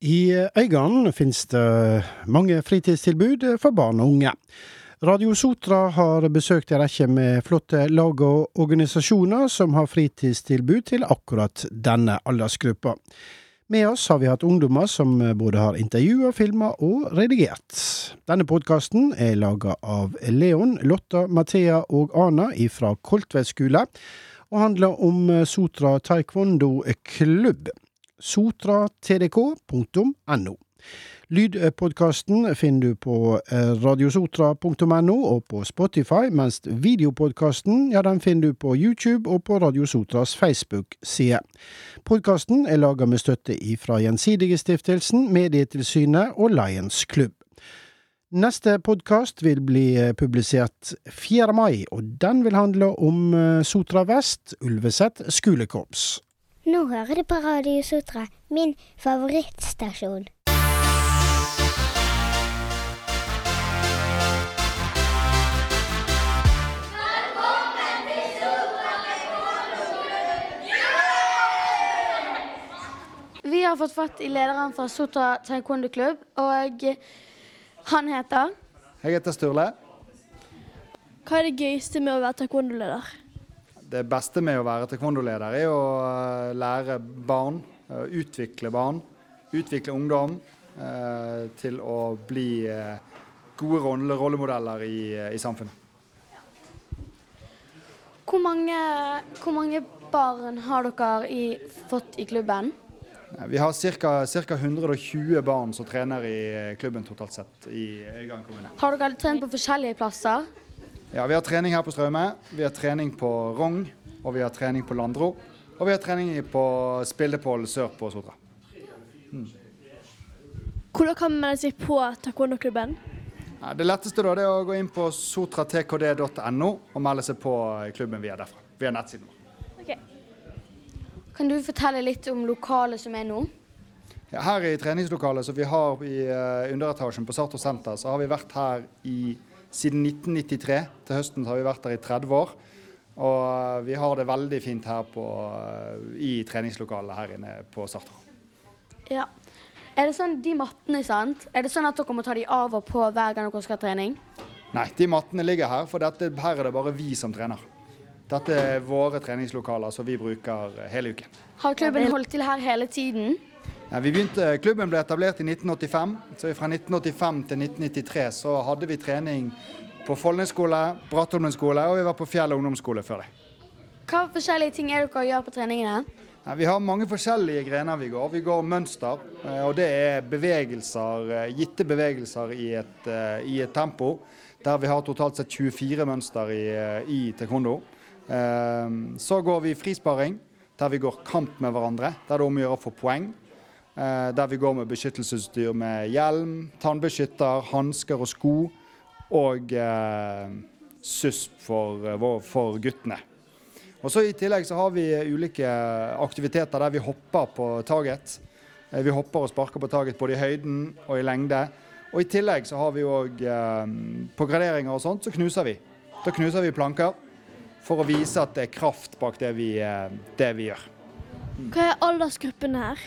I Øygarden finnes det mange fritidstilbud for barn og unge. Radio Sotra har besøkt en rekke med flotte lag og organisasjoner som har fritidstilbud til akkurat denne aldersgruppa. Med oss har vi hatt ungdommer som både har intervjua, filma og redigert. Denne podkasten er laga av Leon, Lotta, Mathea og Ana fra Koltvedt skole, og handler om Sotra taekwondo klubb sotratdk.no. Lydpodkasten finner du på eh, radiosotra.no og på Spotify, mens videopodkasten ja, den finner du på YouTube og på Radio Sotras Facebook-side. Podkasten er laga med støtte fra Gjensidigestiftelsen, Medietilsynet og Lions Club. Neste podkast vil bli eh, publisert 4. mai, og den vil handle om eh, Sotra Vest, Ulveset skolekorps. Nå hører du på Radio Sotra, min favorittstasjon. Vi har fått fatt i lederen fra Sotra taekwondo klubb, og han heter Jeg heter Sturle. Hva er det gøyeste med å være taekwondo-leder? Det beste med å være taekwondo-leder er å eh, lære barn, eh, utvikle barn, utvikle ungdom eh, til å bli gode rollemodeller i, i samfunnet. Hvor mange, hvor mange, barn har dere i, fått i klubben? Vi har ca. 120 barn som trener i klubben totalt sett i Øygarden kommune. Har dere trent på forskjellige plasser? Ja, Vi har trening her på Straume, vi har trening på Rong, og vi har trening på Landro. Og vi har trening på Spildepål sør på Sotra. Mm. Hvordan kan man melde seg på taekwondo-klubben? Ja, det letteste da, det er å gå inn på sotratkd.no og melde seg på klubben via derfra. Via nettsiden vår. Okay. Kan du fortelle litt om lokalet som er nå? Ja, her i treningslokalet som vi har i uh, underetasjen på Sartor senter, så har vi vært her i siden 1993. Til høsten har vi vært der i 30 år. Og eh, vi har det veldig fint her på, eh, i treningslokalet her inne på Sartor. Ja. Er det sånn, De mattene, sant? Er det sånn at dere må ta de av og på hver gang dere skal ha trening? Nei, de mattene ligger her, for dette, her er det bare vi som trener. Dette er våre treningslokaler som vi bruker hele uken. Har klubben holdt til her hele tiden? Ja, begynte, klubben ble etablert i 1985. så Fra 1985 til 1993 så hadde vi trening på Follnes skole, Brattholmen skole og vi var på Fjell ungdomsskole før det. Hva forskjellige ting er dere gjør på treningene? Ja, vi har mange forskjellige grener vi går. Vi går mønster, eh, og det er bevegelser, eh, gitte bevegelser i et, eh, i et tempo. Der vi har totalt sett 24 mønster i, i taekwondo. Så går vi frisparing, der vi går kamp med hverandre. Der det er om å gjøre å få poeng. Eh, der vi går med beskyttelsesutstyr med hjelm, tannbeskytter, hansker og sko. Og eh, SUSP for, eh, for, guttene. Og så I tillegg så har vi ulike aktiviteter der vi hopper på target. Eh, vi hopper og sparker på target både i høyden og i lengde. Og I tillegg så har vi òg eh, På graderinger og sånt så knuser vi. Da knuser vi planker for å vise at det er kraft bak det vi, det vi gjør. Hva er aldersgruppen her?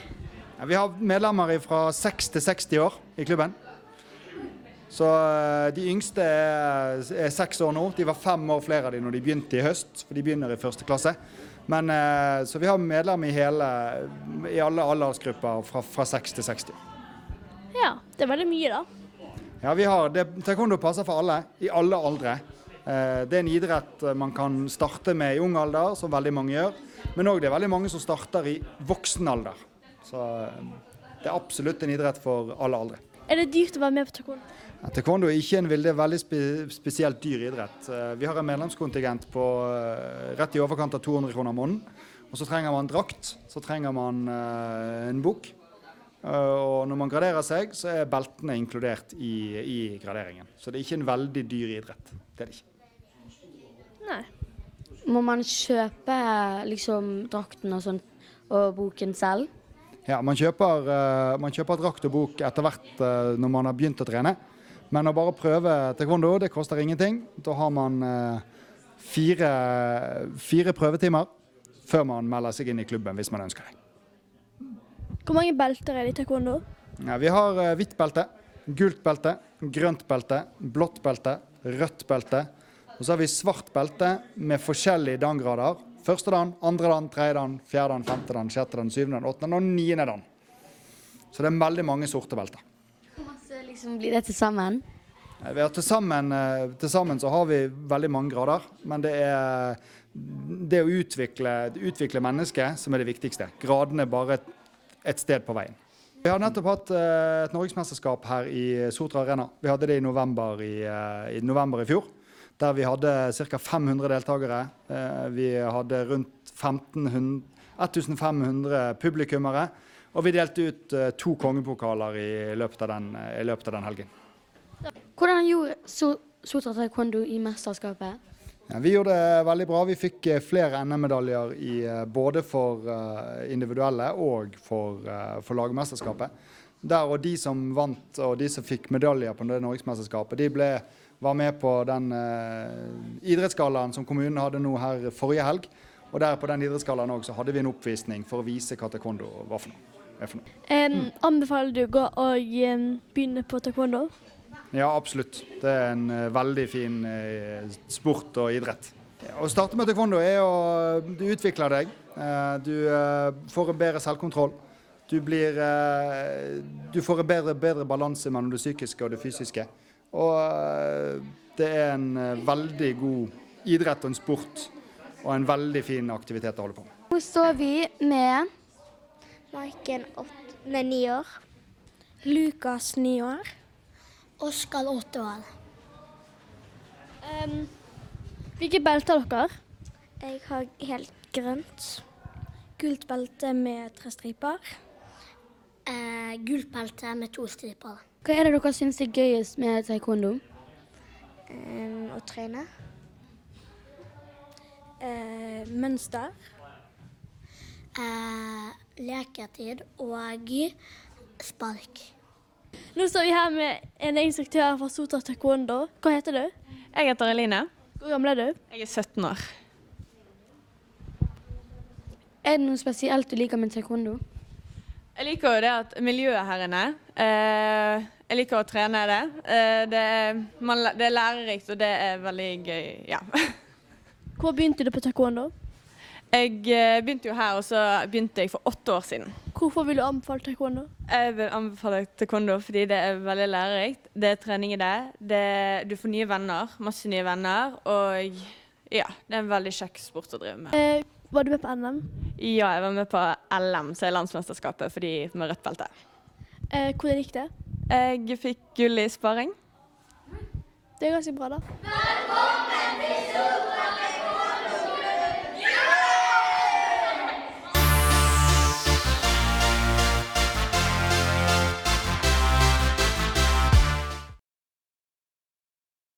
Vi har medlemmer fra 6 til 60 år i klubben. Så eh, De yngste er seks år nå. De var fem år flere av de når de begynte i høst. for De begynner i første klasse. Men, eh, så vi har medlemmer i, hele, i alle aldersgrupper fra, fra 6 til 60. Ja, det er veldig mye, da. Ja, vi har, det, Taekwondo passer for alle, i alle aldre. Eh, det er en idrett man kan starte med i ung alder, som veldig mange gjør. Men òg det er veldig mange som starter i voksen alder. Så det er absolutt en idrett for alle aldre. Er det dyrt å være med på taekwondo? Ja, taekwondo er ikke en veldig, veldig spe, spesielt dyr idrett. Eh, vi har en medlemskontingent på eh, rett i overkant av 200 kroner måneden. Og så trenger man drakt, så trenger man en bok. Og når man graderer seg, så er beltene inkludert i, i, graderingen. Så det er ikke en veldig dyr idrett. Det er det ikke. Nei. Må man kjøpe liksom drakten og sånn og boken selv? Ja, man kjøper, uh, man kjøper drakt og bok etter hvert uh, når man har begynt å trene. Men å bare prøve taekwondo, det koster ingenting. Da har man uh, fire, fire, prøvetimer før man melder seg inn i klubben hvis man ønsker det. Hvor mange belter er det i taekwondo? Ja, vi har eh, hvitt belte, gult belte, grønt belte, blått belte, rødt belte. Og så har vi svart belte med forskjellige dan-grader. Første dan, andre dan, tredje dan, fjerde dan, femte dan, sjette dan, syvende dan, åttende dan og niende dan. Så det er veldig mange sorte belter. Hvor masse liksom blir det til sammen? Ja, til sammen, eh, til sammen så har vi veldig mange grader, men det er det å utvikle, utvikle mennesket som er det viktigste. Gradene er bare et, et sted på veien. Vi har nettopp hatt eh, et norgesmesterskap her i Sotra Arena. Vi hadde det i november i, eh, i, november i fjor, der vi hadde ca. 500 deltakere. Eh, Vi hadde rundt 1500, 1500 publikummere, og vi delte ut eh, to kongepokaler i løpet av den, i løpet av den helgen. Hvordan gjorde so Sotra taekwondo i mesterskapet? Ja, vi gjorde det veldig bra. Vi fikk eh, flere NM-medaljer eh, både for eh, individuelle og for, eh, for lagmesterskapet. Der og de som vant og de som fikk medaljer på det norgesmesterskapet, de ble, var med på den eh, idrettsgallaen som kommunen hadde nå her forrige helg. Og der på den idrettsgallaen også hadde vi en oppvisning for å vise hva taekwondo var for noe. for noe. Em, Anbefaler du å gå og em, begynne på taekwondo? Ja, absolutt. Det er en uh, veldig fin uh, sport og idrett. Å starte med taekwondo er å Du utvikler deg. Uh, du får en bedre selvkontroll. Du, blir, du får en bedre, bedre balanse mellom det psykiske og det fysiske. Og eh, det er en eh, veldig god idrett og en sport og en veldig fin aktivitet å holde på med. Nå står vi med Maiken nei, ni år. Lukas, ni år. Oskar åtte år. Um, hvilke belter har dere? Jeg har helt grønt. Gult belte med tre striper. Uh, gult belte med to striper. Hva er det dere syns er gøyest med taekwondo? Um, å trene. Uh, mønster. Uh, leketid og spark. Nå står vi her med en instruktør fra Sota taekwondo. Hva heter du? Jeg heter Eline. Hvor gammel er du? Jeg er 17 år. Er det noe spesielt du liker med taekwondo? Jeg liker jo det at miljøet her inne eh, Jeg liker å trene det. Eh, det, er, man, det er lærerikt, og det er veldig gøy. Ja. Hvor begynte du på taekwondo? Jeg eh, begynte jo her, og så begynte jeg for åtte år siden. Hvorfor vil du anbefale taekwondo? Jeg vil anbefale taekwondo fordi det er veldig lærerikt. Det er trening i det. det. Du får nye venner, masse nye venner, og ja, det er en veldig kjekk sport å drive med. Var du med på NM? Ja, jeg var med på LM, som er landsmesterskapet for de med rødt belte. Eh, hvordan gikk det? Jeg fikk gull i sparing. Det er ganske bra, da.